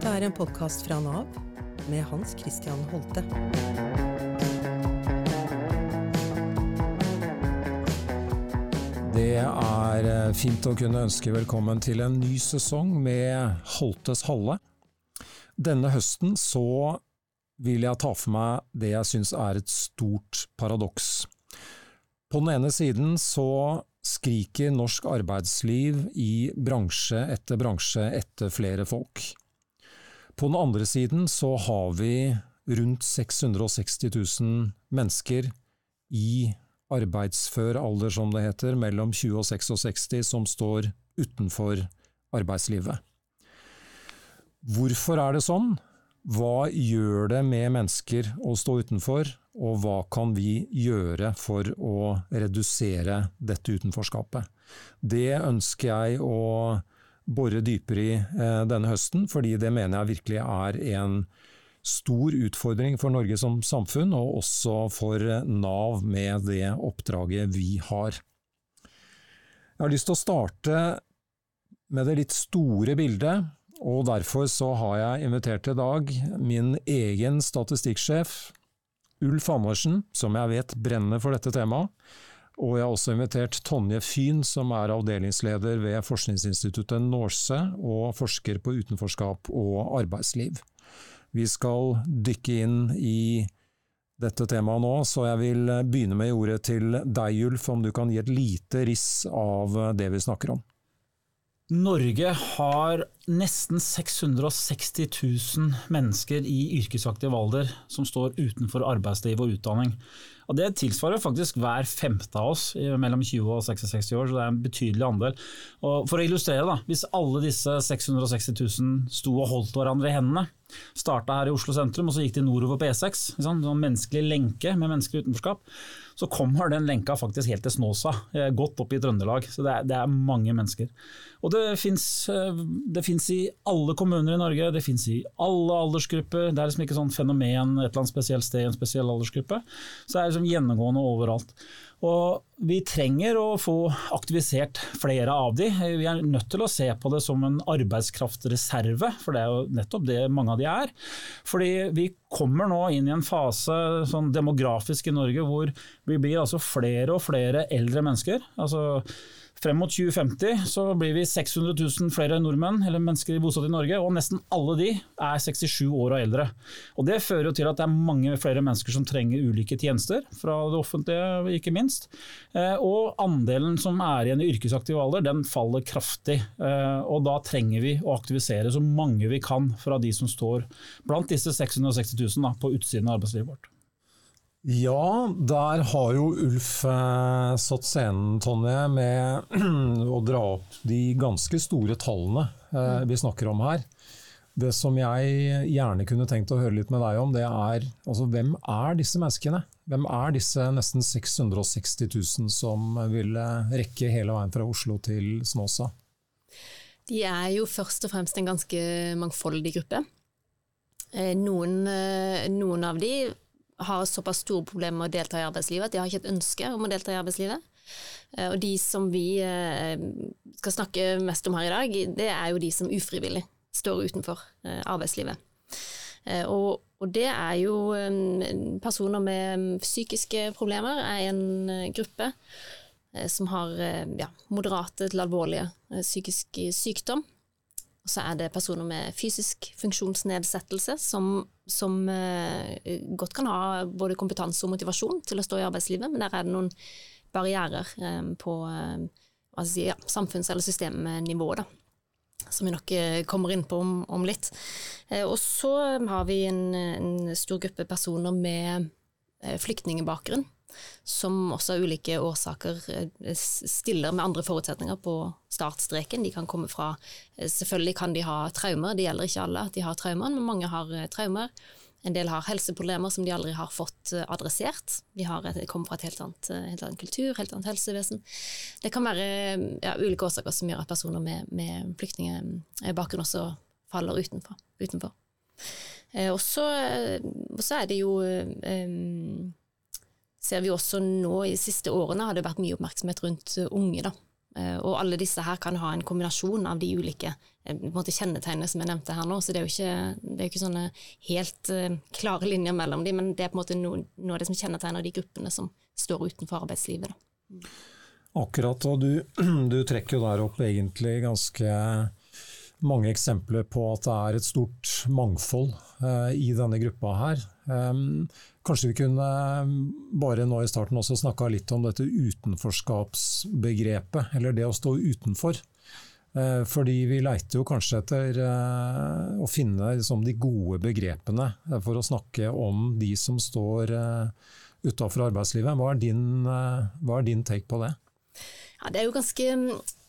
Dette er en podkast fra Nav med Hans Christian Holte. Det er eh, fint å kunne ønske velkommen til en ny sesong med Holtes Halle. Denne høsten så vil jeg ta for meg det jeg syns er et stort paradoks. På den ene siden så skriker norsk arbeidsliv i bransje etter bransje etter flere folk. På den andre siden så har vi rundt 660 000 mennesker i arbeidsfør alder, som det heter, mellom 20 og 66, som står utenfor arbeidslivet. Hvorfor er det sånn? Hva gjør det med mennesker å stå utenfor, og hva kan vi gjøre for å redusere dette utenforskapet? Det ønsker jeg å bore dypere i eh, denne høsten, fordi det mener jeg virkelig er en stor utfordring for Norge som samfunn, og også for Nav med det oppdraget vi har. Jeg har lyst til å starte med det litt store bildet, og derfor så har jeg invitert i dag min egen statistikksjef, Ulf Andersen, som jeg vet brenner for dette temaet. Og jeg har også invitert Tonje Fyn, som er avdelingsleder ved forskningsinstituttet Norse og forsker på utenforskap og arbeidsliv. Vi skal dykke inn i dette temaet nå, så jeg vil begynne med ordet til deg, Ulf, om du kan gi et lite riss av det vi snakker om. Norge har nesten 660 000 mennesker i yrkesaktiv alder som står utenfor arbeidsliv og utdanning. Og Det tilsvarer faktisk hver femte av oss mellom 20 og 66 år, så det er en betydelig andel. Og for å illustrere, da, hvis alle disse 660 000 sto og holdt hverandre i hendene, starta her i Oslo sentrum og så gikk de nordover på E6, en sånn menneskelig lenke med menneskelig utenforskap, så kommer den lenka faktisk helt til Snåsa, eh, godt opp i Trøndelag. Så det er, det er mange mennesker. Og det fins eh, i alle kommuner i Norge, det fins i alle aldersgrupper. Det er liksom ikke sånn fenomen et eller annet spesielt sted i en spesiell aldersgruppe. Så det er liksom gjennomgående overalt. Og vi trenger å få aktivisert flere av de. Vi er nødt til å se på det som en arbeidskraftreserve, for det er jo nettopp det mange av de er. Fordi vi kommer nå inn i en fase sånn demografisk i Norge hvor vi blir altså flere og flere eldre mennesker. altså Frem mot 2050 så blir vi 600 000 flere nordmenn eller mennesker bosatt i Norge, og nesten alle de er 67 år og eldre. Og Det fører jo til at det er mange flere mennesker som trenger ulike tjenester, fra det offentlige ikke minst. Eh, og andelen som er igjen i yrkesaktiv alder, den faller kraftig. Eh, og da trenger vi å aktivisere så mange vi kan fra de som står blant disse 660 000 da, på utsiden av arbeidslivet vårt. Ja, der har jo Ulf eh, satt scenen, Tonje, med å dra opp de ganske store tallene eh, vi snakker om her. Det som jeg gjerne kunne tenkt å høre litt med deg om, det er altså, hvem er disse menneskene? Hvem er disse nesten 660 000 som vil rekke hele veien fra Oslo til Snåsa? De er jo først og fremst en ganske mangfoldig gruppe. Eh, noen, eh, noen av de har såpass store problemer med å delta i arbeidslivet at de har ikke et ønske om å delta i arbeidslivet. Eh, og de som vi eh, skal snakke mest om her i dag, det er jo de som ufrivillig står utenfor eh, arbeidslivet. Og, og det er jo personer med psykiske problemer er en gruppe som har ja, moderate til alvorlige psykisk sykdom. Og så er det personer med fysisk funksjonsnedsettelse som, som uh, godt kan ha både kompetanse og motivasjon til å stå i arbeidslivet, men der er det noen barrierer um, på uh, si, ja, samfunns- eller systemnivået. da, som vi nok kommer inn på om, om litt. Og så har vi en, en stor gruppe personer med flyktningbakgrunn som også av ulike årsaker eh, stiller med andre forutsetninger på startstreken. De kan komme fra eh, Selvfølgelig kan de ha traumer, det gjelder ikke alle at de har traumer, men mange har eh, traumer. En del har helseproblemer som de aldri har fått adressert. De et, kommer fra et helt annet, helt annet, kultur, helt annet helsevesen. Det kan være ja, ulike årsaker som gjør at personer med, med flyktningbakgrunn også faller utenfor. utenfor. Og så er det jo um, ser vi også nå i de siste årene har det vært mye oppmerksomhet rundt eh, unge. da. Eh, og alle disse her kan ha en kombinasjon av de ulike eh, kjennetegnene som jeg nevnte her nå. Så det er jo ikke, er ikke sånne helt klare linjer mellom dem, men det er på en måte noe, noe, av det som kjennetegner de gruppene som står utenfor arbeidslivet. Da. Akkurat, og du, du trekker jo der opp egentlig ganske mange eksempler på at det er et stort mangfold uh, i denne gruppa her. Um, kanskje vi kunne bare nå i starten også snakka litt om dette utenforskapsbegrepet, eller det å stå utenfor. Uh, fordi vi leiter jo kanskje etter å finne liksom, de gode begrepene for å snakke om de som står utafor arbeidslivet. Hva er, din, hva er din take på det? Ja, det er jo ganske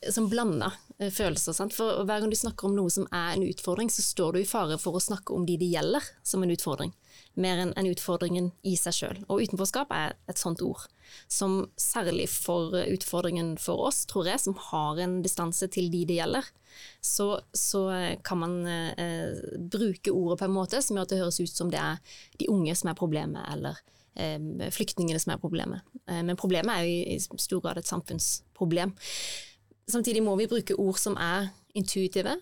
sånn blanda eh, følelser. Sant? For Hver gang du snakker om noe som er en utfordring, så står du i fare for å snakke om de det gjelder som en utfordring, mer enn en utfordringen i seg sjøl. Og utenforskap er et sånt ord, som særlig for utfordringen for oss, tror jeg, som har en distanse til de det gjelder, så, så kan man eh, bruke ordet på en måte som gjør at det høres ut som det er de unge som er problemet, eller eh, flyktningene som er problemet. Eh, men problemet er jo i stor grad et samfunnsproblem. Samtidig må vi bruke ord som er intuitive.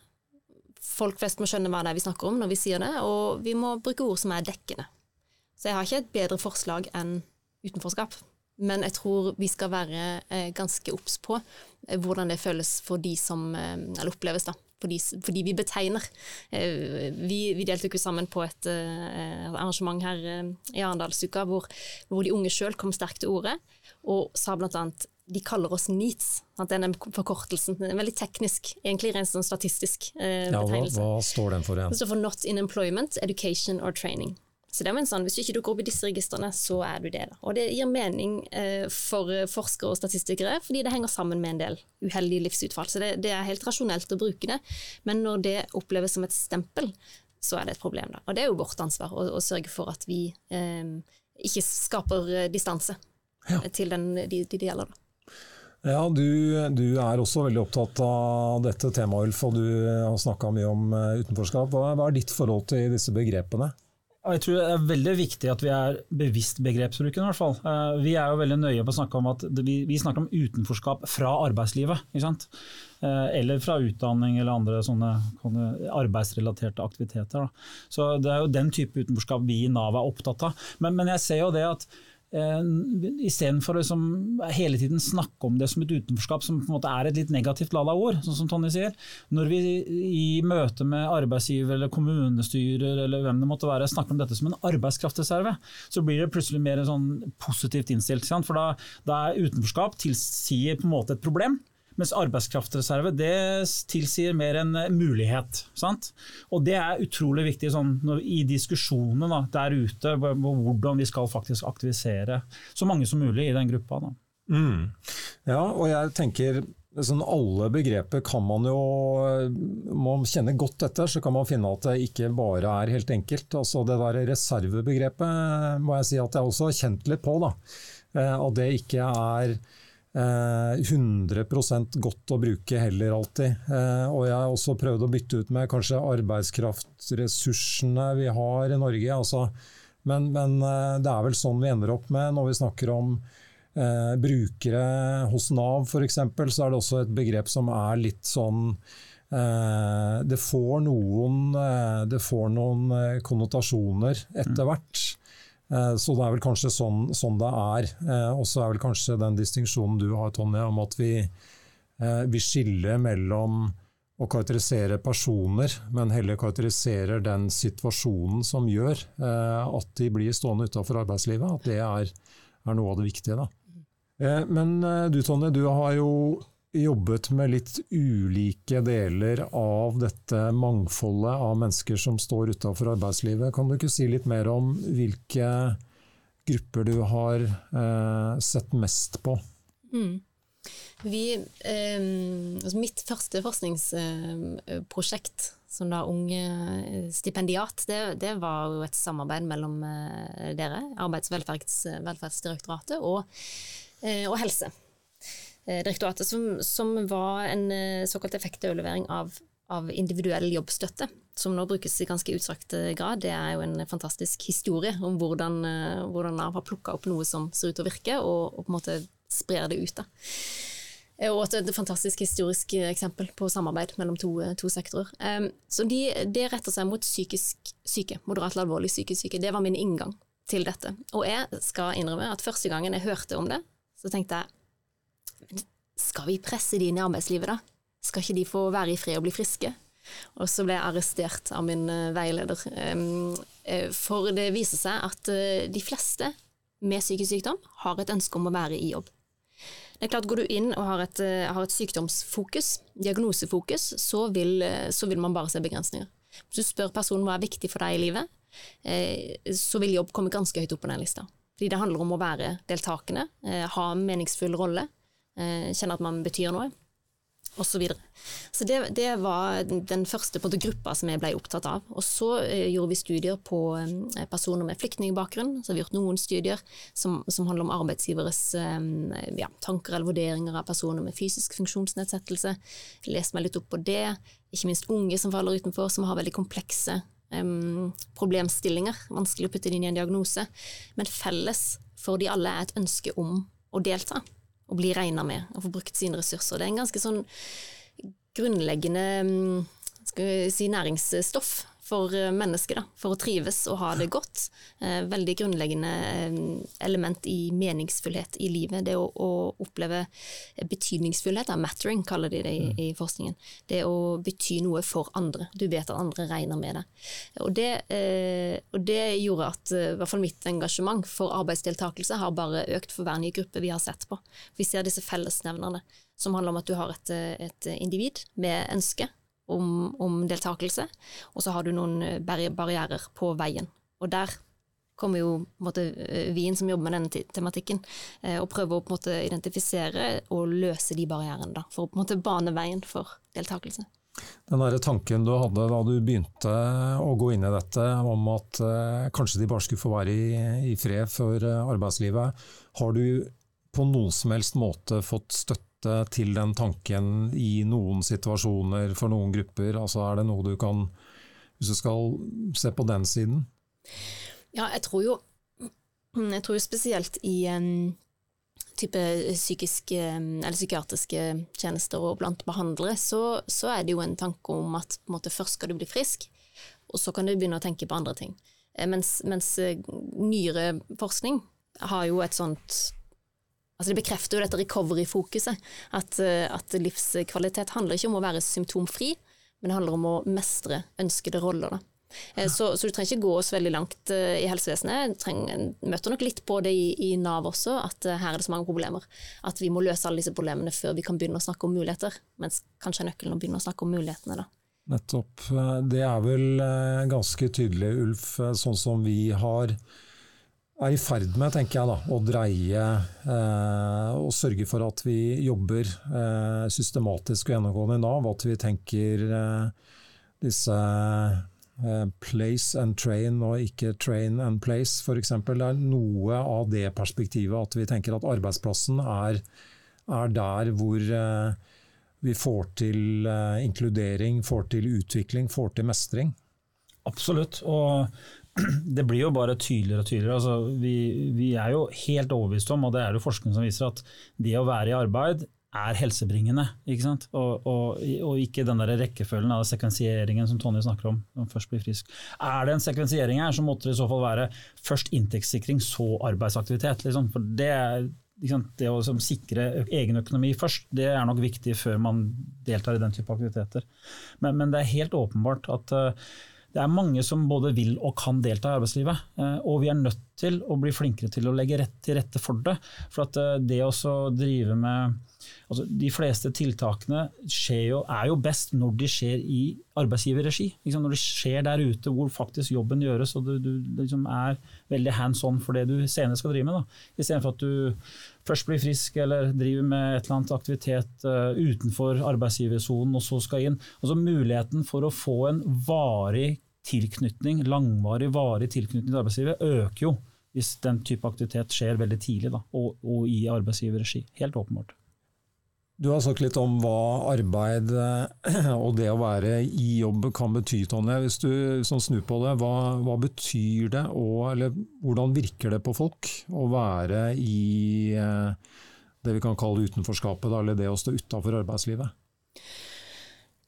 Folk flest må skjønne hva det er vi snakker om når vi sier det, og vi må bruke ord som er dekkende. Så jeg har ikke et bedre forslag enn utenforskap. Men jeg tror vi skal være eh, ganske obs på eh, hvordan det føles for de som eh, Eller oppleves, da. For de, for de vi betegner. Vi, vi deltok jo sammen på et arrangement her i Arendalsuka hvor, hvor de unge sjøl kom sterkt til orde og sa blant annet de kaller oss NEATS. At den forkortelsen den er veldig teknisk, egentlig rent sånn statistisk eh, ja, hva, hva, står den for igjen? Det står for Not in Employment, Education or Training. Så det er en sånn, Hvis du ikke dukker opp i disse registrene, så er du det. Da. Og Det gir mening eh, for forskere og statistikere, fordi det henger sammen med en del uheldige livsutfall. Så det, det, er helt rasjonelt å bruke det. Men når det oppleves som et stempel, så er det et problem. Da. Og det er jo vårt ansvar å, å sørge for at vi eh, ikke skaper eh, distanse ja. til den, de, de det gjelder. Da. Ja, du, du, er også veldig opptatt av dette temaet, Ulf, og du har snakka mye om eh, utenforskap. Hva, hva er ditt forhold til disse begrepene? Jeg tror det er veldig viktig at vi er bevisst begrepsbruken. i hvert fall. Eh, vi er jo veldig nøye på å snakke om at vi snakker om utenforskap fra arbeidslivet. Eh, eller fra utdanning eller andre sånne arbeidsrelaterte aktiviteter. Så Det er jo den type utenforskap vi i Nav er opptatt av. Men, men jeg ser jo det at Istedenfor å liksom hele tiden snakke om det som et utenforskap, som på en måte er et litt negativt lada ord, sånn som Tonje sier. Når vi i møte med arbeidsgiver eller kommunestyrer eller hvem det måtte være, snakker om dette som en arbeidskraftreserve, så blir det plutselig mer sånn positivt innstilt. For da, da er utenforskap tilsier på en måte et problem. Mens arbeidskraftreserve det tilsier mer en mulighet. Sant? Og Det er utrolig viktig sånn, i diskusjonene der ute, hvordan vi skal faktisk aktivisere så mange som mulig i den gruppa. Mm. Ja, og jeg tenker sånn alle begreper kan man jo Må kjenne godt etter, så kan man finne at det ikke bare er helt enkelt. Altså Det der reservebegrepet må jeg si at jeg også har kjent litt på. da. Eh, at det ikke er 100 eh, godt å bruke heller alltid. Eh, og jeg har også prøvd å bytte ut med kanskje arbeidskraftressursene vi har i Norge. Altså. Men, men, eh, det er vel sånn vi ender opp med når vi snakker om eh, brukere hos Nav f.eks., så er det også et begrep som er litt sånn eh, det, får noen, det får noen konnotasjoner etter hvert. Eh, så det er vel kanskje sånn, sånn det er. Eh, og så er vel kanskje den distinksjonen du har, Tonje, om at vi, eh, vi skiller mellom å karakterisere personer, men heller karakteriserer den situasjonen som gjør at de blir stående utenfor arbeidslivet. At det er, er, noe av det viktige. Da. Men du Tonje, du har jo jobbet med litt ulike deler av dette mangfoldet av mennesker som står utafor arbeidslivet. Kan du ikke si litt mer om hvilke grupper du har eh, sett mest på? Mm. Vi, eh, altså mitt første forskningsprosjekt som da unge eh, stipendiat, det, det, var jo et samarbeid mellom eh, dere, Arbeids- og velferdsdirektoratet, og, eh, og helse. Eh, direktoratet, som, som var en eh, såkalt effektoverlevering av, av individuell jobbstøtte, som nå brukes i ganske utstrakt eh, grad. Det er jo en fantastisk historie om hvordan, hvordan Nav har plukka opp noe som ser ut til å virke, og, og, på en måte sprer det ut. Da. Og et, et fantastisk historisk eksempel på samarbeid mellom to, to sektorer. Um, så de, det retter seg mot psykisk syke, moderat eller alvorlig psykisk syke. Det var min inngang til dette. Og jeg skal innrømme at første gangen jeg hørte om det, så tenkte jeg skal vi presse de inn i arbeidslivet, da? Skal ikke de få være i fred og bli friske? Og så ble jeg arrestert av min uh, veileder. Um, for det viser seg at uh, de fleste med psykisk sykdom har et ønske om å være i jobb. Det er klart, Går du inn og har et, har et sykdomsfokus, diagnosefokus, så vil, så vil, man bare se begrensninger. Hvis du spør personen hva er viktig for deg i livet, så vil jobb komme ganske høyt opp på den lista. Fordi det handler om å være deltakende, ha en meningsfull rolle, kjenne at man betyr noe osv. Så, videre. så det, det, var den første på gruppa som jeg ble opptatt av. Og så eh, gjorde vi studier på eh, personer med flyktningbakgrunn. Så har vi gjort noen studier som, som handler om arbeidsgiveres eh, ja, tanker eller vurderinger av personer med fysisk funksjonsnedsettelse. Lest meg litt opp på det. Ikke minst unge som faller utenfor, som har veldig komplekse problemstillinger. Vanskelig å putte det inn i en diagnose. Men felles for de alle er et ønske om å delta å bli regna med og få brukt sine ressurser. Det er en ganske sånn grunnleggende mm, si, næringsstoff for mennesker, da, for å trives og ha det godt. Eh, veldig grunnleggende eh, element i meningsfullhet i livet. Det å, å oppleve betydningsfullhet, mattering kaller de det i, i, forskningen. Det å bety noe for andre. Du vet at andre regner med deg. Og det, og det gjorde at i hvert fall mitt engasjement for arbeidsdeltakelse har bare økt for hver ny gruppe vi har sett på. Vi ser disse fellesnevnerne som handler om at du har et, et individ med ønske om, om deltakelse, og så har du noen eh, barrierer på veien. Og der kommer jo måte, eh, vi inn som jobber med denne tematikken, eh, og prøver å måte, identifisere og løse de barrierene, da, for å på en måte bane veien for deltakelse. Den der tanken du hadde da du begynte å gå inn i dette, om at eh, kanskje de bare skulle få være i, i fred for arbeidslivet, har du på noen som helst måte fått støtte støtte til den tanken i noen situasjoner for noen grupper? Altså Er det noe du kan, hvis du skal se på den siden? Ja, jeg tror jo, jeg tror jo spesielt i um, type psykiske eller psykiatriske tjenester og blant behandlere, så, så, er det jo en tanke om at måte, først skal du bli frisk, og så kan du begynne å tenke på andre ting. Eh, mens, mens eh, nyere forskning har jo et sånt Altså det bekrefter jo dette recovery-fokuset. At, eh, at, livskvalitet handler ikke om å være symptomfri, men det handler om å mestre ønskede roller. Da. Ja. så, så, du trenger ikke gå oss veldig langt uh, i helsevesenet. Du trenger, møter nok litt på det i, i Nav også, at her er det så mange problemer. At vi må løse alle disse problemene før vi kan begynne å snakke om muligheter. Mens kanskje er nøkkelen å begynne å snakke om mulighetene, da. Nettopp. Det er vel ganske tydelig, Ulf, sånn som vi har er i ferd med, tenker jeg, da, å dreie eh, og sørge for at vi jobber eh, systematisk og gjennomgående i Nav. At vi tenker eh, disse eh, place and train og ikke train and place, f.eks. Det er noe av det perspektivet at vi tenker at arbeidsplassen er, er der hvor eh, vi får til eh, inkludering, får til utvikling, får til mestring. Absolutt. og det blir jo bare tydeligere og tydeligere. Altså, vi, vi, er jo helt overbevist om, og det er jo forskning som viser, at det å være i arbeid er helsebringende. ikke sant? Og, og, og ikke den der rekkefølgen av sekvensieringen som Tonje snakker om. når man først blir frisk. Er det en sekvensiering her, så måtte det i så fall være først inntektssikring, så arbeidsaktivitet. Liksom. For det det å liksom, sikre egen økonomi først, det er nok viktig før man deltar i den type aktiviteter. Men, men det er helt åpenbart at uh, det er mange som både vil og kan delta i arbeidslivet. Eh, og vi er nødt til å bli flinkere til å legge rett til rette for det. For at eh, det å drive med altså De fleste tiltakene jo, er jo best når de skjer i arbeidsgiverregi. Liksom når de skjer der ute hvor faktisk jobben gjøres og du, du liksom er veldig hands on for det du senere skal drive med. Istedenfor at du først blir frisk eller driver med et eller annet aktivitet uh, utenfor arbeidsgiversonen og så skal inn. Altså Muligheten for å få en varig tilknytning, langvarig, varig tilknytning til arbeidslivet øker jo hvis den type aktivitet skjer veldig tidlig da, og, og i arbeidsgiverregi. Helt åpenbart. Du har sagt litt om hva arbeid eh, og det å være i jobb kan bety, Tonje. Hvis du sånn snur på det, hva, hva, betyr det, og eller hvordan virker det på folk å være i, eh, det vi kan kalle utenforskapet, eller det å stå utafor arbeidslivet?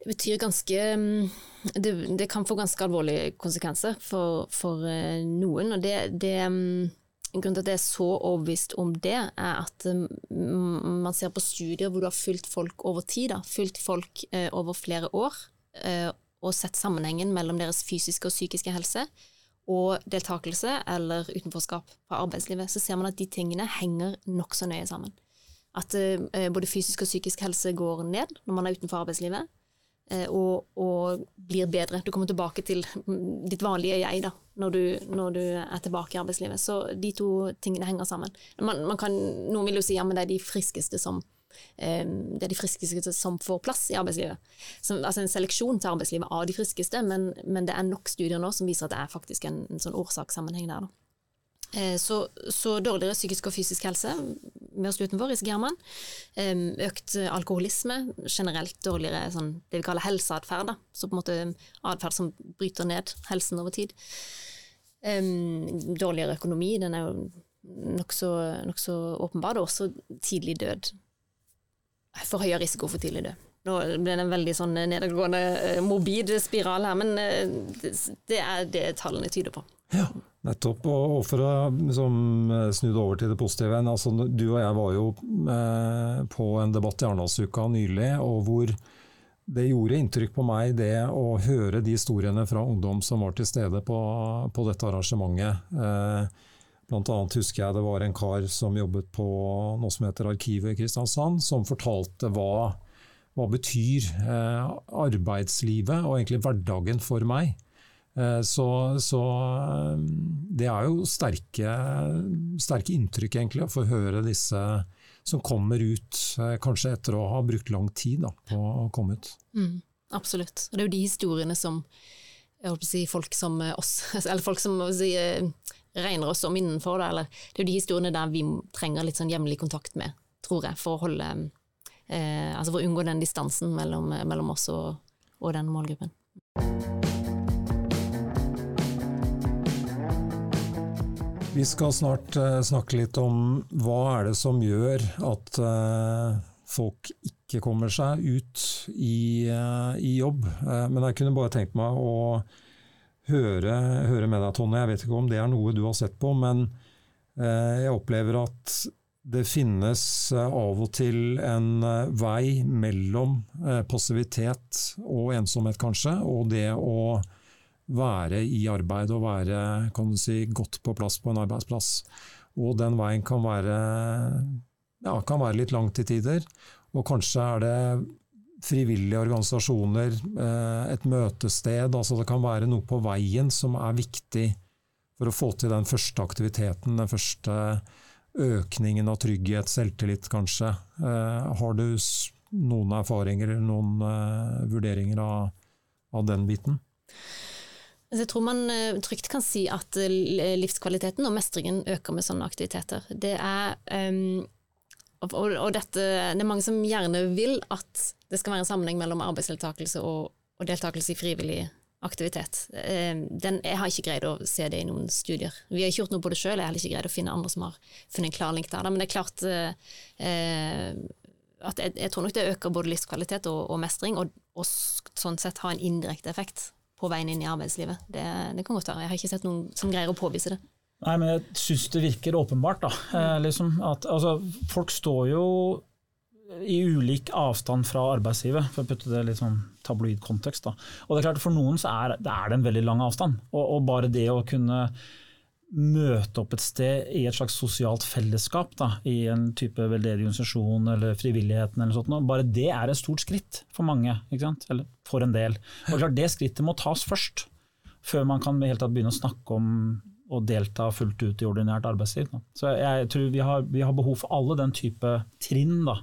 Det betyr ganske mm, det, det, kan få ganske alvorlige konsekvenser for, for eh, noen. og det, det mm, Grunnen til at jeg er så overbevist om det, er at mm, man ser på studier hvor du har fulgt folk over tid, da, fulgt folk eh, over flere år, eh, og sett sammenhengen mellom deres fysiske og psykiske helse og deltakelse eller utenforskap fra arbeidslivet, så ser man at de tingene henger nokså nøye sammen. At eh, både fysisk og psykisk helse går ned når man er utenfor arbeidslivet. Eh, og, og, blir bedre. Du kommer tilbake til ditt vanlige jeg da, når du, når du er tilbake i arbeidslivet. Så de to tingene henger sammen. Man, man kan, noen vil jo si ja, men det er de friskeste som eh, det er de friskeste som får plass i arbeidslivet. Som, altså En seleksjon til arbeidslivet av de friskeste, men, men, det er nok studier nå som viser at det er faktisk en, en sånn årsakssammenheng der. Da. Eh, så, så, dårligere psykisk og fysisk helse med oss utenfor risikerer man. Økt alkoholisme, generelt dårligere sånn, det vi kaller helseatferd. Så på en måte atferd som bryter ned helsen over tid. Dårligere økonomi, den er jo nokså nok så åpenbar. Og også tidlig død. For høyere risiko for tidlig død. Nå ble det en veldig sånn nedadgående, eh, morbid spiral her, men eh, det er det tallene tyder på. Ja. Nettopp. Og for å liksom, snu det over til det positive. Altså, du og jeg var jo eh, på en debatt i Arendalsuka nylig, og hvor det gjorde inntrykk på meg det å høre de historiene fra ungdom som var til stede på, på dette arrangementet. Eh, Blant annet husker jeg det var en kar som jobbet på noe som heter Arkivet i Kristiansand, som fortalte hva, hva betyr eh, arbeidslivet og egentlig hverdagen for meg. Eh, så, så, eh, det er jo sterke, sterke inntrykk, egentlig, å få høre disse som kommer ut, eh, kanskje etter å ha brukt lang tid da, på å komme ut. Mm, absolutt. Og det er jo de historiene som si, folk som oss, eller folk som si, regner oss om innenfor, da, eller det er jo de historiene der vi trenger litt sånn jevnlig kontakt med, tror jeg, for å holde eh, altså for å unngå den distansen mellom, mellom oss og, og den målgruppen. Vi skal snart uh, snakke litt om hva er det som gjør at uh, folk ikke kommer seg ut i, uh, i jobb. men jeg kunne bare tenkt meg å høre, høre, med deg, Tonje. Jeg vet ikke om det er noe du har sett på, men jeg opplever at det finnes av og til en vei mellom passivitet og ensomhet, kanskje, og det å være i arbeid og være si, godt på plass på en arbeidsplass. Og den veien kan være, ja, kan være litt lang til tider. Og kanskje er det frivillige organisasjoner, eh, et møtested. altså Det kan være noe på veien som er viktig for å få til den første aktiviteten, den første økningen av trygghet, selvtillit kanskje. Eh, har du noen erfaringer eller noen eh, vurderinger av, av den biten? Altså, jeg tror man eh, trygt kan si at eh, livskvaliteten og mestringen øker med sånne aktiviteter. Det er, um, og, og dette, det er mange som gjerne vil at det skal være en sammenheng mellom arbeidsdeltakelse og, og deltakelse i frivillig aktivitet. Um, den, jeg har ikke greid å se det i noen studier. Vi har ikke gjort noe på det sjøl, jeg har heller ikke greid å finne andre som har funnet en klar link der. Men det er klart eh, at jeg, jeg, tror nok det øker både livskvalitet og, og mestring, og, og sånn sett har en indirekte effekt på veien inn i arbeidslivet. Det, det kan godt være. Jeg har ikke sett noen som greier å påvise det. Nei, men jeg syns det virker åpenbart, da. Eh, liksom at, altså, folk står jo i ulik avstand fra arbeidslivet, for å putte det i sånn tabloid kontekst. Da. Og det er klart For noen så er det, er det en veldig lang avstand. Og, og, bare det å kunne møte opp et sted i et slags sosialt fellesskap, da, i en type veldedig organisasjon eller frivilligheten, eller sånt, bare det er et stort skritt for mange, eller for en del. Og klart Det skrittet må tas først, før man kan helt tatt begynne å snakke om å delta fullt ut i ordinært arbeidsliv. Da. Så jeg tror vi har, vi har, behov for alle den type trinn da,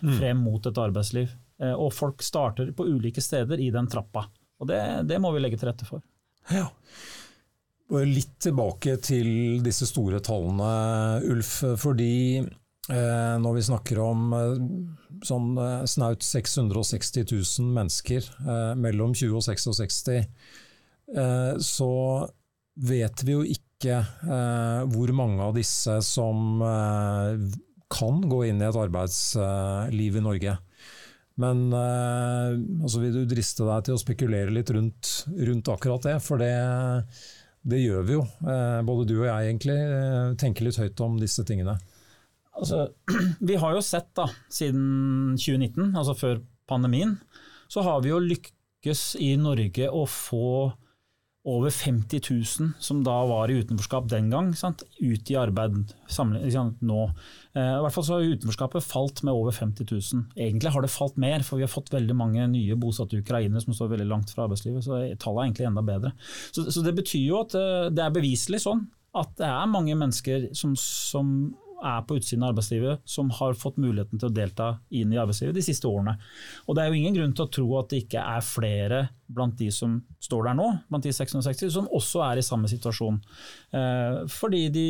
mm. frem mot et arbeidsliv. Eh, og folk starter på ulike steder i den trappa. Og det, det må vi legge til rette for. Ja. Litt tilbake til disse store tallene, Ulf. Fordi eh, når vi snakker om eh, sånn eh, snaut 660 000 mennesker eh, mellom 20 og 66, eh, så vet vi jo ikke eh, hvor mange av disse som kan gå inn i et arbeidsliv i Norge. Men altså vil du driste deg til å spekulere litt rundt, rundt akkurat det? For det, det, gjør vi jo. Eh, både du og jeg egentlig eh, tenker litt høyt om disse tingene. Altså, vi har jo sett da, siden 2019, altså før pandemien, så har vi jo lykkes i Norge å få over 50 000 som da var i utenforskap den gang, sant? ut i arbeid sant, nå. Eh, I hvert fall så har utenforskapet falt med over 50 000. Egentlig har det falt mer, for vi har fått veldig mange nye bosatte ukrainere som står veldig langt fra arbeidslivet, så tallet er egentlig enda bedre. Så, så det betyr jo at eh, det er beviselig sånn at det er mange mennesker som, som er på utsiden av arbeidslivet, som har fått muligheten til å delta inn i arbeidslivet de siste årene. Og Det er jo ingen grunn til å tro at det ikke er flere blant de som står der nå, blant de 660, som også er i samme situasjon. Eh, fordi de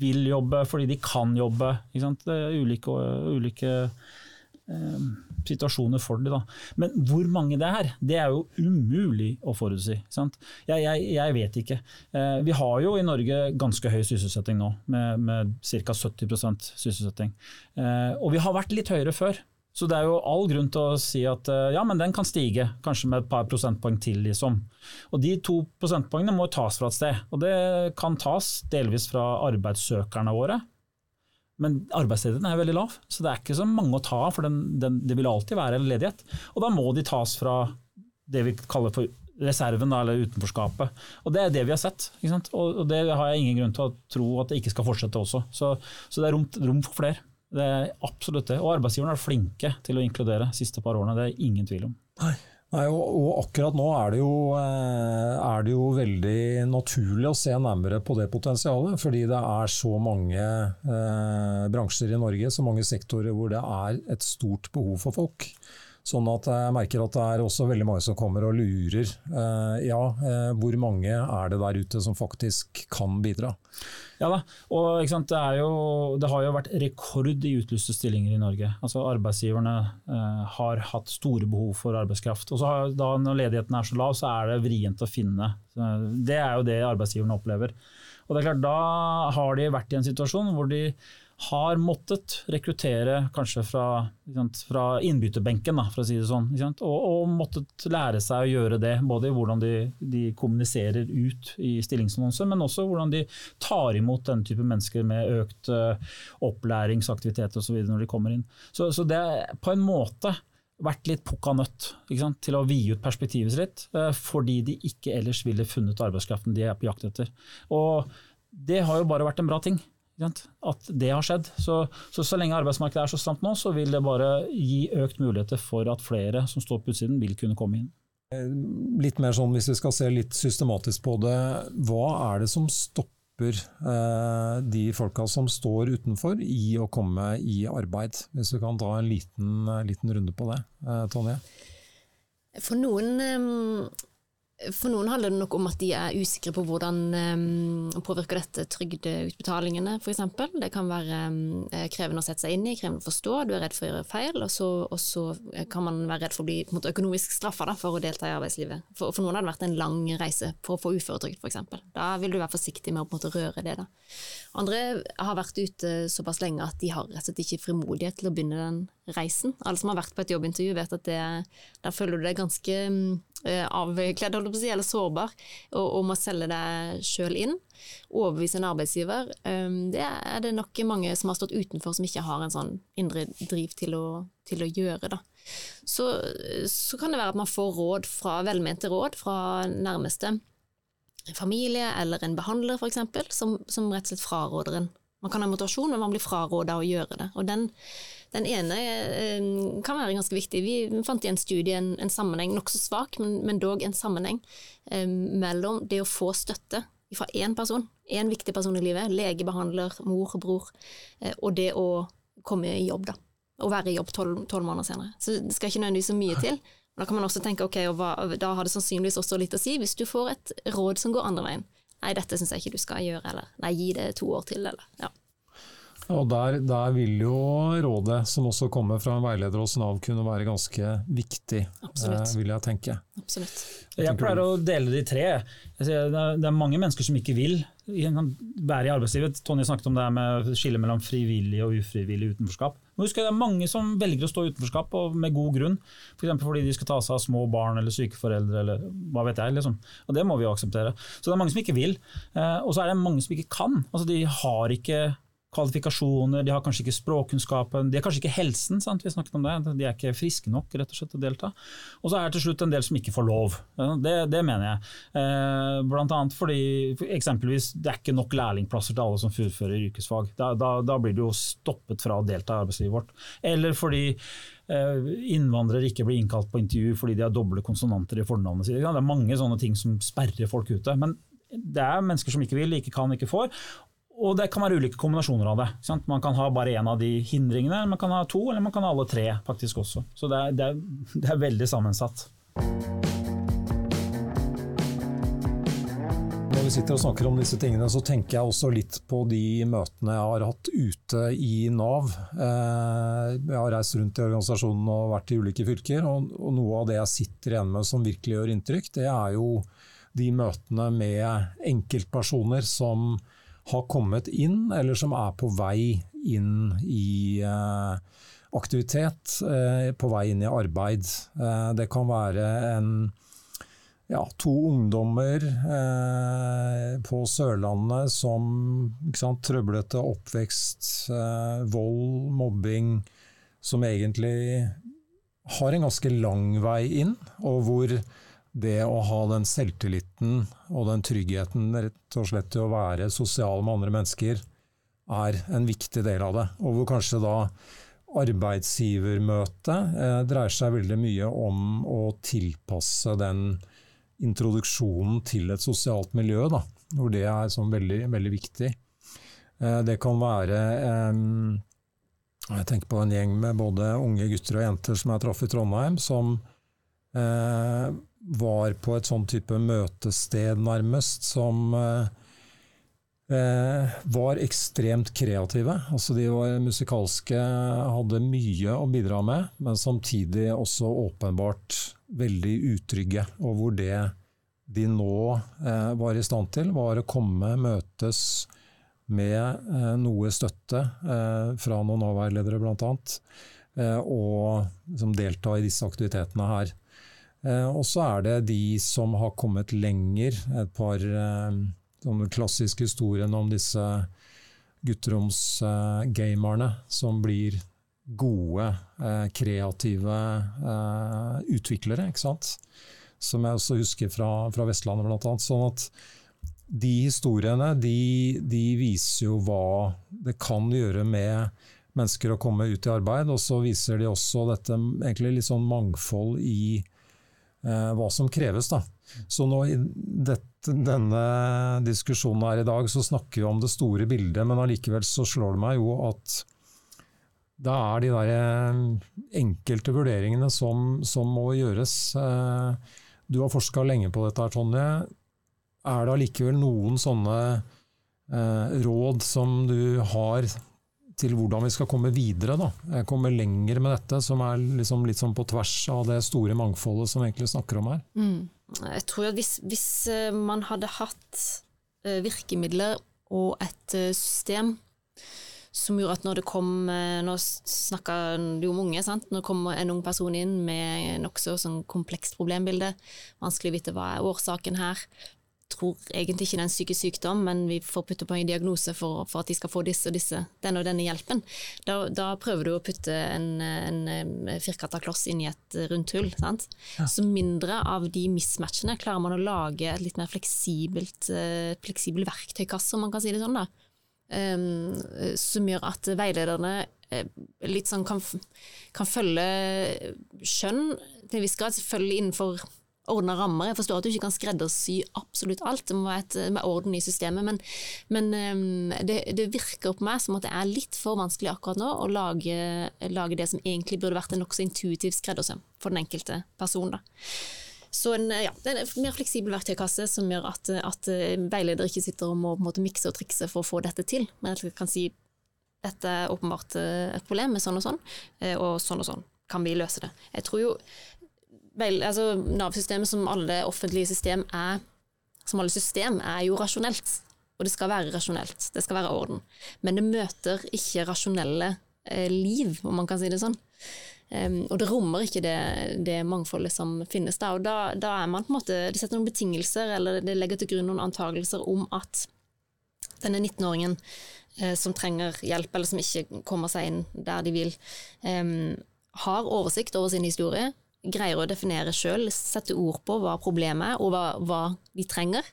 vil jobbe, fordi de kan jobbe. Det er ulike, ulike eh, situasjoner for dem. Men hvor mange det er, det er jo umulig å forutsi. Jeg, jeg, jeg, vet ikke. Eh, vi har jo i Norge ganske høy sysselsetting nå, med, med ca. 70% sysselsetting. Eh, og vi har vært litt høyere før. Så det er jo all grunn til å si at eh, ja, men den kan stige, kanskje med et par prosentpoeng til, liksom. Og de to prosentpoengene må tas fra et sted. Og det kan tas delvis fra arbeidssøkerne våre, men arbeidsledigheten er veldig lav, så det er ikke så mange å ta av. For den, den, det vil alltid være en ledighet. Og da må de tas fra det vi kaller for reserven, eller utenforskapet. Og det er det vi har sett. Og, det har jeg ingen grunn til å tro at det ikke skal fortsette også. Så, så det er rom, rom, for flere. Det er absolutt det. Og arbeidsgiverne er flinke til å inkludere de siste par årene, det er ingen tvil om. Nei. Nei, og, og, akkurat nå er det, jo, eh, er det, jo, veldig naturlig å se nærmere på det potensialet. Fordi det er så mange eh, bransjer i Norge, så mange sektorer hvor det er et stort behov for folk. Sånn at jeg merker at det er også veldig mange som kommer og lurer. Eh, ja, eh, hvor mange er det der ute som faktisk kan bidra? Ja da, og det, jo, det, har jo vært rekord i utlyste stillinger i Norge. Altså Arbeidsgiverne eh, har hatt store behov for arbeidskraft. Og så har, da Når ledigheten er så lav, så er det vrient å finne. Det er jo det arbeidsgiverne opplever. Og det er klart, Da har de vært i en situasjon hvor de har måttet rekruttere kanskje fra, fra innbytterbenken, for å si det sånn. Og, og, måttet lære seg å gjøre det, både i hvordan de, de kommuniserer ut i stillingsannonser, men også hvordan de tar imot denne type mennesker med økt uh, opplæringsaktivitet osv. når de kommer inn. Så, så det er på en måte vært litt pukka nødt til å vide ut perspektivet sitt, uh, fordi de ikke ellers ville funnet arbeidskraften de er på jakt etter. Og det har jo bare vært en bra ting. At det har skjedd. Så, så, så lenge arbeidsmarkedet er så stramt nå, så vil det bare gi økt muligheter for at flere som står på utsiden, vil kunne komme inn. Eh, litt mer sånn, Hvis vi skal se litt systematisk på det, hva er det som stopper eh, de folka som står utenfor i å komme i arbeid? Hvis du kan ta en liten, liten runde på det, eh, Tonje? For noen eh, for noen handler det nok om at de er usikre på hvordan um, påvirker dette trygdeutbetalingene, f.eks. Det kan være um, krevende å sette seg inn i, krevende å forstå, du er redd for å gjøre feil, og så, og så kan man være redd for å bli måte, økonomisk straffa for å delta i arbeidslivet. For, for, noen har det vært en lang reise for å få uføretrygd, f.eks. Da vil du være forsiktig med å måte, røre det. Da. Andre har vært ute såpass lenge at de har rett og slett ikke frimodighet til å begynne den reisen. Alle som har vært på et jobbintervju vet at det, der føler du deg ganske uh, å si, eller sårbar, og, og må selge deg sjøl inn. Overbevise en arbeidsgiver. Um, det er det nok mange som har stått utenfor, som ikke har en sånn indre driv til å, til å gjøre. Da. Så, så kan det være at man får råd fra, velmente råd fra nærmeste familie eller en behandler f.eks., som, som rett og slett fraråder en. Man kan ha motivasjon, men man blir fraråda å gjøre det. Og den, den ene eh, kan være ganske viktig. Vi fant i en studie en, en sammenheng, nokså svak, men, men dog en sammenheng eh, mellom det å få støtte fra én person, én viktig person i livet, lege, behandler, mor, bror, eh, og det å komme i jobb, da. Å være i jobb tolv måneder senere. Så det skal ikke nødvendigvis så mye til. Da kan man også tenke ok, hva, da har det sannsynligvis også litt å si hvis du får et råd som går andre veien. Nei, dette syns jeg ikke du skal gjøre, eller nei, gi det to år til, eller ja. Og der, der, vil jo rådet som også kommer fra en veileder hos Nav kunne være ganske viktig, eh, vil jeg tenke. Absolutt. Jeg pleier å dele de tre. Det er mange mennesker som ikke vil være i arbeidslivet. Tonje snakket om det her med skillet mellom frivillig og ufrivillig utenforskap. Men husk, Det er mange som velger å stå i utenforskap og med god grunn. F.eks. For fordi de skal ta seg av små barn eller syke foreldre eller hva vet jeg. Liksom. Og Det må vi jo akseptere. Så det er mange som ikke vil. Eh, og så er det mange som ikke kan. Altså, de har ikke kvalifikasjoner, de har kanskje ikke språkkunnskapen, de har kanskje ikke helsen. Sant? Vi snakket om det, De er ikke friske nok rett og slett å delta. Og så er det til slutt en del som ikke får lov. Det, det mener jeg. Eh, blant annet fordi eksempelvis det er ikke nok lærlingplasser til alle som fullfører yrkesfag. Da, da, da blir du jo stoppet fra å delta i arbeidslivet vårt. Eller fordi eh, innvandrere ikke blir innkalt på intervju fordi de har doble konsonanter i fornavnet sitt. Det er mange sånne ting som sperrer folk ute. Men det er mennesker som ikke vil, ikke kan, ikke får. Og det kan være ulike kombinasjoner av det. Sant? Man kan ha bare én av de hindringene, man kan ha to, eller man kan ha alle tre faktisk også. Så det er, det er, det er veldig sammensatt. Når vi sitter og snakker om disse tingene, så tenker jeg også litt på de møtene jeg har hatt ute i Nav. Eh, jeg har reist rundt i organisasjonen og vært i ulike fylker, og noe av det jeg sitter igjen med som virkelig gjør inntrykk, det er jo de møtene med enkeltpersoner som har kommet inn, eller som er på vei inn i eh, aktivitet, eh, på vei inn i arbeid. Eh, det kan være en, ja, to ungdommer eh, på Sørlandet som sant, trøblete oppvekst, eh, vold, mobbing, som egentlig har en ganske lang vei inn, og hvor det å ha den selvtilliten og den tryggheten rett og slett til å være sosial med andre mennesker, er en viktig del av det. Og hvor kanskje da arbeidsgivermøtet eh, dreier seg veldig mye om å tilpasse den introduksjonen til et sosialt miljø, da, hvor det er sånn veldig, veldig viktig. Eh, det kan være eh, Jeg tenker på en gjeng med både unge gutter og jenter som jeg traff i Trondheim, som eh, var på et sånn type møtested, nærmest, som eh, eh, var ekstremt kreative. Altså de var musikalske, hadde mye å bidra med, men samtidig også åpenbart veldig utrygge. Og hvor det de nå eh, var i stand til, var å komme, møtes med eh, noe støtte eh, fra noen Nav-veiledere bl.a., eh, og liksom delta i disse aktivitetene her. Eh, og så er det de som har kommet lenger, et par sånne klassiske historiene om disse gutteromsgamerne som blir gode, eh, kreative utviklere, ikke sant. Som jeg også husker fra, fra Vestlandet, blant annet. Sånn at de historiene de, de, viser jo hva det kan gjøre med mennesker å komme ut i arbeid, og så viser de også dette egentlig litt sånn mangfold i Eh, hva som kreves. Da. Så nå i dette, denne diskusjonen her i dag, så snakker vi om det store bildet, men allikevel så slår det meg jo at det er de der eh, enkelte vurderingene som, som må gjøres. Eh, du har forska lenge på dette, her, Tonje. Er det allikevel noen sånne råd som du har til hvordan vi skal komme videre. Da. Jeg kommer lenger med dette, som er liksom litt sånn på tvers av det store mangfoldet som vi egentlig snakker om her. Mm. Jeg tror at hvis, hvis, eh, man hadde hatt eh, virkemidler og et eh, system som gjorde at når det kom Nå snakka du om unge, sant? Når det kommer en ung person inn med nokså sånn komplekst problembilde, vanskelig å vite hva er årsaken her, tror egentlig ikke det er en psykisk sykdom, men vi får putte på en diagnose for, for at de skal få disse og disse, denne og denne hjelpen. Da, da prøver du å putte en, en firkanta kloss inn i et rundt hull. Ja. Så mindre av de mismatchene klarer man å lage et litt mer fleksibelt, uh, fleksibel verktøykasse, om man kan si det sånn. da. Um, som gjør at veilederne litt sånn kan, kan følge skjønn til en viss grad, selvfølgelig innenfor ordna rammer. Jeg forstår at du ikke kan skreddersy absolutt alt, det må være et, med orden i systemet, men, men um, det, det, virker på meg som at det er litt for vanskelig akkurat nå å lage, lage det som egentlig burde vært en nokså intuitiv skreddersøm for den enkelte person. Da. Så en, ja, en mer fleksibel verktøykasse som gjør at, at veiledere ikke sitter og må på en måte mikse og trikse for å få dette til, men at jeg kan si dette er åpenbart eh, et problem med sånn og sånn, eh, og sånn og sånn. Kan vi løse det? Jeg tror jo altså, Nav-systemet som alle offentlige system er som alle system er jo rasjonelt. Og det skal være rasjonelt, det skal være orden. Men det møter ikke rasjonelle eh, liv, om man kan si det sånn. Um, og det rommer ikke det, det mangfoldet som finnes da. Og da, da, er man på en måte Det setter noen betingelser, eller det legger til grunn noen antagelser om at denne 19-åringen eh, som trenger hjelp, eller som ikke kommer seg inn der de vil, um, har oversikt over sin historie, greier å definere sjøl, sette ord på hva problemet er, og hva, hva de trenger.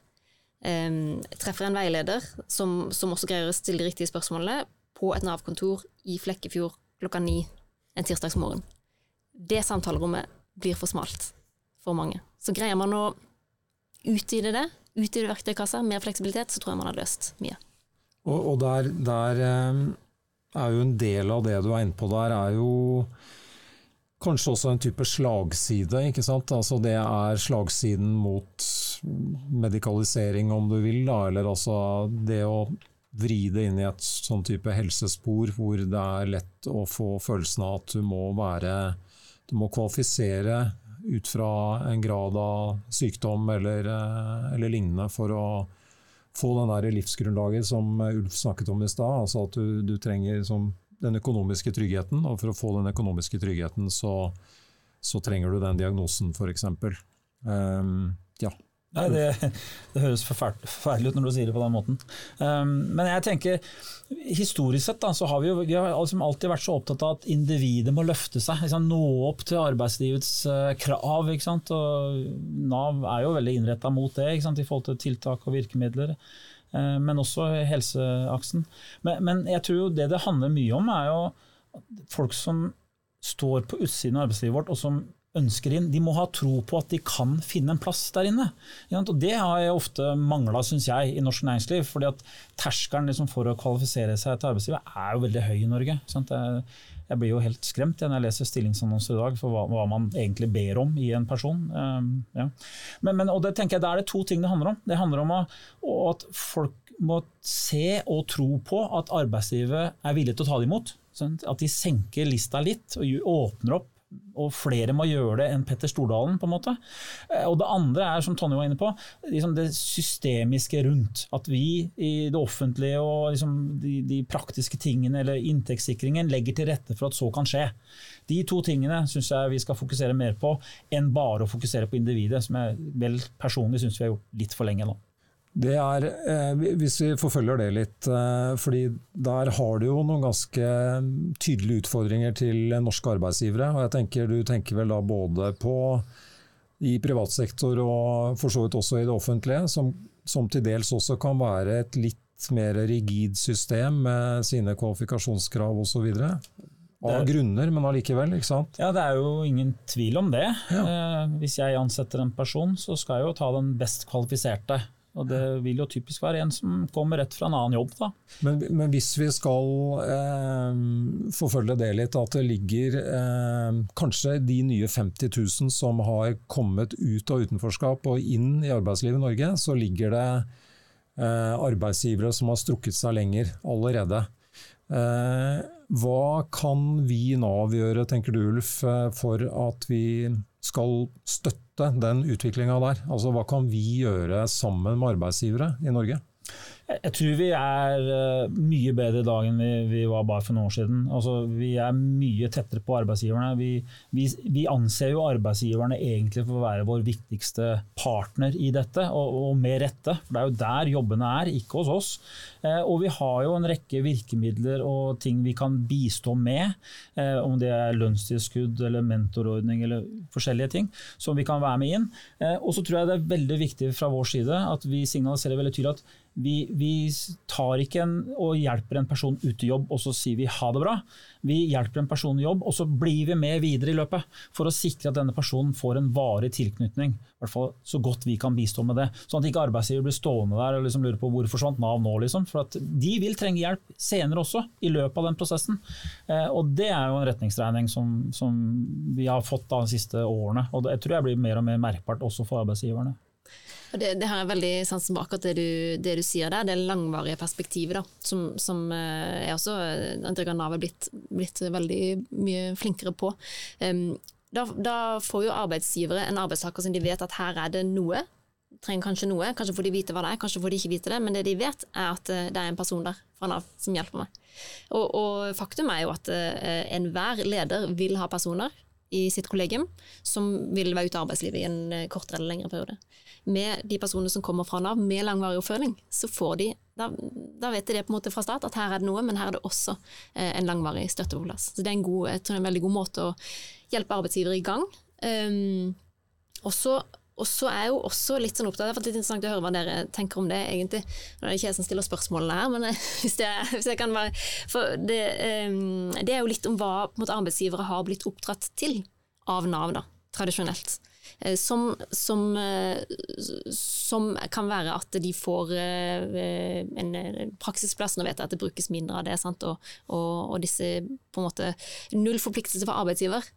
Um, treffer en veileder som, som, også greier å stille de riktige spørsmålene, på et Nav-kontor i Flekkefjord klokka ni en tirsdagsmorgen. Det samtalerommet blir for smalt for mange. Så greier man å utvide det, utvide verktøykassa, mer fleksibilitet, så tror jeg man har løst mye. Og, og der, der, eh, er jo en del av det du er inne på der, er jo kanskje også en type slagside. ikke sant? Altså Det er slagsiden mot medikalisering, om du vil, da, eller altså det å vri det inn i et sånn type helsespor hvor det er lett å få følelsen av at du må være Du må kvalifisere ut fra en grad av sykdom eller, eh, eller lignende for å få den der livsgrunnlaget som Ulf snakket om i stad. Altså at du, du trenger som den økonomiske tryggheten, og for å få den økonomiske tryggheten så, så trenger du den diagnosen, f.eks. Um, ehm, ja. Nei, det, det høres forferdelig ut når du sier det på den måten. Um, men jeg tenker, historisk sett da, så har vi jo vi har liksom alltid vært så opptatt av at individet må løfte seg. Liksom, nå opp til arbeidslivets uh, krav. ikke sant? Og Nav er jo veldig innretta mot det ikke sant? i forhold til tiltak og virkemidler. Uh, men også helseaksen. Men, men jeg tror jo det det handler mye om, er jo folk som står på utsiden av arbeidslivet vårt, og som ønsker inn, de må ha tro på at de kan finne en plass der inne. Og Det har jeg ofte mangla, syns jeg, i norsk næringsliv. fordi at Terskelen liksom for å kvalifisere seg til arbeidslivet er jo veldig høy i Norge. Jeg blir jo helt skremt når jeg leser stillingsannonser i dag for hva, hva, man egentlig ber om i en person. Um, ja. Men, men, og det tenker jeg, Da er det to ting det handler om. Det handler om å, at folk må se og tro på at arbeidslivet er villig til å ta det imot. At de senker lista litt og åpner opp og flere må gjøre det enn Petter Stordalen, på en måte. Eh, og det andre er, som Tonje var inne på, liksom det systemiske rundt. At vi i det offentlige og liksom de, de, praktiske tingene eller inntektssikringen legger til rette for at så kan skje. De to tingene syns jeg vi skal fokusere mer på, enn bare å fokusere på individet, som jeg vel personlig syns vi har gjort litt for lenge nå. Det er, eh, Hvis vi forfølger det litt, eh, fordi der har du jo noen ganske tydelige utfordringer til norske arbeidsgivere. og jeg tenker Du tenker vel da både på i privat sektor og for så vidt også i det offentlige, som, som til dels også kan være et litt mer rigid system med sine kvalifikasjonskrav osv. Av grunner, men allikevel, ikke sant? Ja, det er jo ingen tvil om det. Ja. Eh, hvis jeg ansetter en person, så skal jeg jo ta den best kvalifiserte. Og det vil jo typisk være en som kommer rett fra en annen jobb. Da. Men, men hvis vi skal eh, forfølge det litt, at det ligger eh, kanskje de nye 50 000 som har kommet ut av utenforskap og inn i arbeidslivet i Norge, så ligger det eh, arbeidsgivere som har strukket seg lenger allerede. Eh, hva kan vi i Nav gjøre, tenker du Ulf, eh, for at vi skal støtte den utviklinga der? Altså Hva kan vi gjøre sammen med arbeidsgivere i Norge? Jeg tror vi er eh, mye bedre i dag enn vi, vi, var bare for noen år siden. Altså, vi er mye tettere på arbeidsgiverne. Vi, vi, vi, anser jo arbeidsgiverne egentlig for å være vår viktigste partner i dette, og, og, med rette. For det er jo der jobbene er, ikke hos oss. Eh, og vi har jo en rekke virkemidler og ting vi kan bistå med, eh, om det er lønnstilskudd eller mentorordning eller forskjellige ting, som vi kan være med inn. Og så tror jeg det er veldig viktig fra vår side at vi signaliserer veldig tydelig at vi, vi, tar ikke en, og hjelper en person ut i jobb, og så sier vi ha det bra. Vi hjelper en person i jobb, og så blir vi med videre i løpet. For å sikre at denne personen får en varig tilknytning. I hvert fall så godt vi kan bistå med det. Sånn at ikke arbeidsgiver blir stående der og liksom lurer på hvor forsvant Nav nå. Liksom. For at de vil trenge hjelp senere også, i løpet av den prosessen. Eh, og det er jo en retningsregning som, som vi har fått de siste årene. Og det jeg tror jeg blir mer og mer merkbart også for arbeidsgiverne. Det, det her er veldig sansen bak akkurat det du, det du sier der, det langvarige perspektivet, da, som, som jeg er også inntrykk av Nav er blitt, blitt, veldig mye flinkere på. Da, da, får jo arbeidsgivere en arbeidstaker som de vet at her er det noe, trenger kanskje noe, kanskje får de vite hva det er, kanskje får de ikke vite det, men det de vet er at eh, det er en person der fra Nav som hjelper meg. Og, og faktum er jo at uh, enhver leder vil ha personer i sitt kollegium som vil være ute av arbeidslivet i en kortere eller lengre periode med de personene som kommer fra Nav med langvarig oppfølging, så får de da, da, vet de det på en måte fra start, at her er det noe, men her er det også eh, en langvarig støtte på plass. Så det er en, god, en veldig god måte å hjelpe arbeidsgivere i gang. Um, og så er jeg jo også litt sånn opptatt, det er interessant å høre hva dere tenker om det, egentlig. Nå er det ikke jeg som stiller spørsmålene her, men hvis jeg, hvis jeg kan være For det, um, det, er jo litt om hva måte, arbeidsgivere har blitt oppdratt til av Nav, da, tradisjonelt. Eh, som, som, eh, som, kan være at de får eh, en praksisplass. Nå vet at det brukes mindre av det, og, og, og, disse på en måte null forpliktelse for arbeidsgiver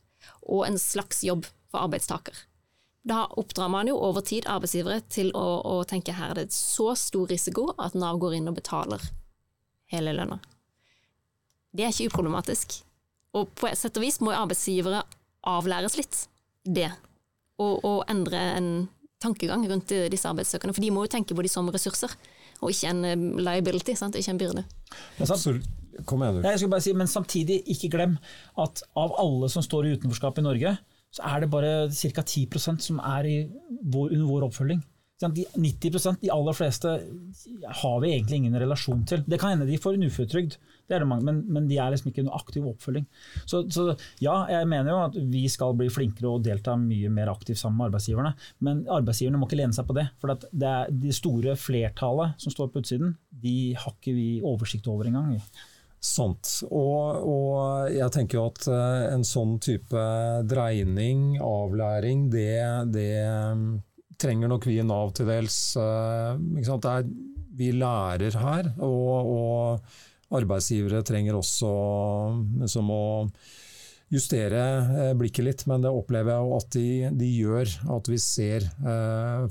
og en slags jobb for arbeidstaker. Da oppdrar man jo over tid arbeidsgivere til å, å tenke her er det så stor risiko at Nav går inn og betaler hele lønna. Det er ikke uproblematisk. Og på et sett og vis må arbeidsgivere avlæres litt det og, og endre en tankegang rundt disse arbeidssøkerne. For de må jo tenke på de som ressurser, og ikke en eh, liability, sant? ikke en byrde. Absolutt. Kom igjen, du. Jeg skal bare si, Men samtidig, ikke glem at av alle som står i utenforskap i Norge, så er det bare ca. 10% som er vår, under vår oppfølging. De 90% de aller fleste, har vi egentlig ingen relasjon til. Det kan hende de får en uføretrygd, men, men, de er liksom ikke noe aktiv oppfølging. Så, så, ja, jeg mener jo at vi skal bli flinkere og delta mye mer aktivt sammen med arbeidsgiverne. Men arbeidsgiverne må ikke lene seg på det. For det er de store flertallet som står på utsiden, de har ikke vi oversikt over engang. Sant. Og, og, jeg tenker jo at eh, en sånn type dreining, avlæring, det, det trenger nok vi i Nav til dels. Eh, er, vi lærer her, og, og arbeidsgivere trenger også liksom, å justere eh, blikket litt, men det opplever jeg at de, de gjør, at vi ser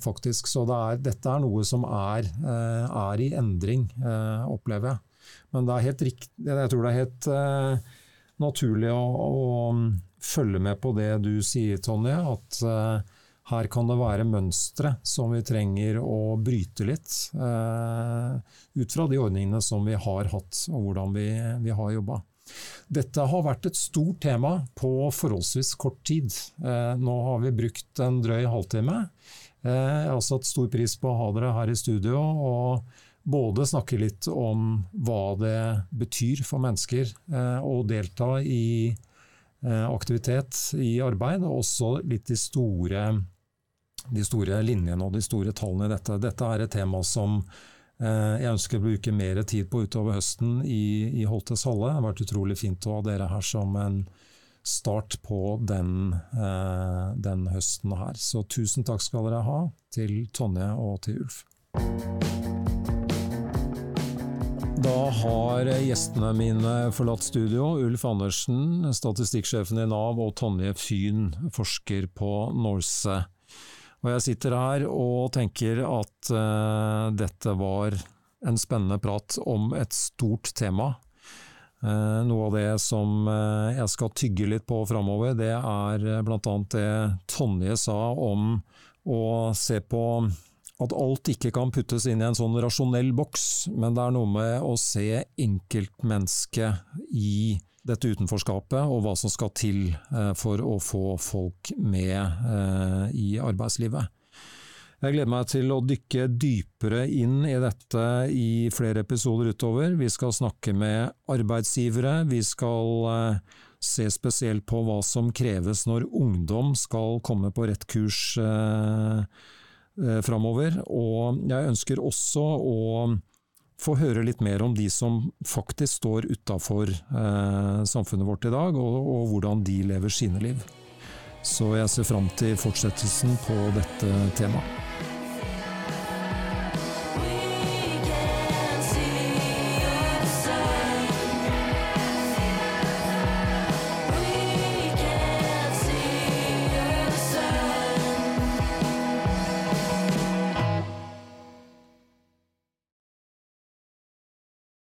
faktisk. Så det er, dette er noe som er, er i endring, opplever jeg. Men det er helt riktig, jeg tror det er helt uh, naturlig å, å, følge med på det du sier, Tonje. at her kan det være mønstre som vi trenger å bryte litt, Uh, ut fra de ordningene som vi har hatt og hvordan vi, vi har jobba. Dette har vært et stort tema på forholdsvis kort tid. Nå har vi brukt en drøy halvtime. Jeg har satt stor pris på å ha dere her i studio og både snakke litt om hva det betyr for mennesker eh, å delta i eh, aktivitet i arbeid, og også litt de store de store linjene og de store tallene i dette. Dette er et tema som eh, jeg ønsker å bruke mer tid på utover høsten i, i Holtes Halle. Det har vært utrolig fint å ha dere her som en start på den, den høsten her. Så tusen takk skal dere ha til Tonje og til Ulf. Da har gjestene mine forlatt studio. Ulf Andersen, statistikksjefen i Nav, og Tonje Fyn, forsker på Norse. Og jeg sitter her og tenker at uh, dette var en spennende prat om et stort tema. Uh, noe av det som uh, jeg skal tygge litt på framover, det er bl.a. det Tonje sa om å se på at alt ikke kan puttes inn i en sånn rasjonell boks, men det er noe med å se enkeltmennesket i dette utenforskapet, og hva som skal til eh, for å få folk med eh, i arbeidslivet. Jeg gleder meg til å dykke dypere inn i dette i flere episoder utover. Vi skal snakke med arbeidsgivere, vi skal eh, se spesielt på hva som kreves når ungdom skal komme på rett kurs framover. Og jeg ønsker også å få høre litt mer om de som faktisk står utafor eh, samfunnet vårt i dag, og, og, hvordan de lever sine liv. Så jeg ser fram til fortsettelsen på dette temaet.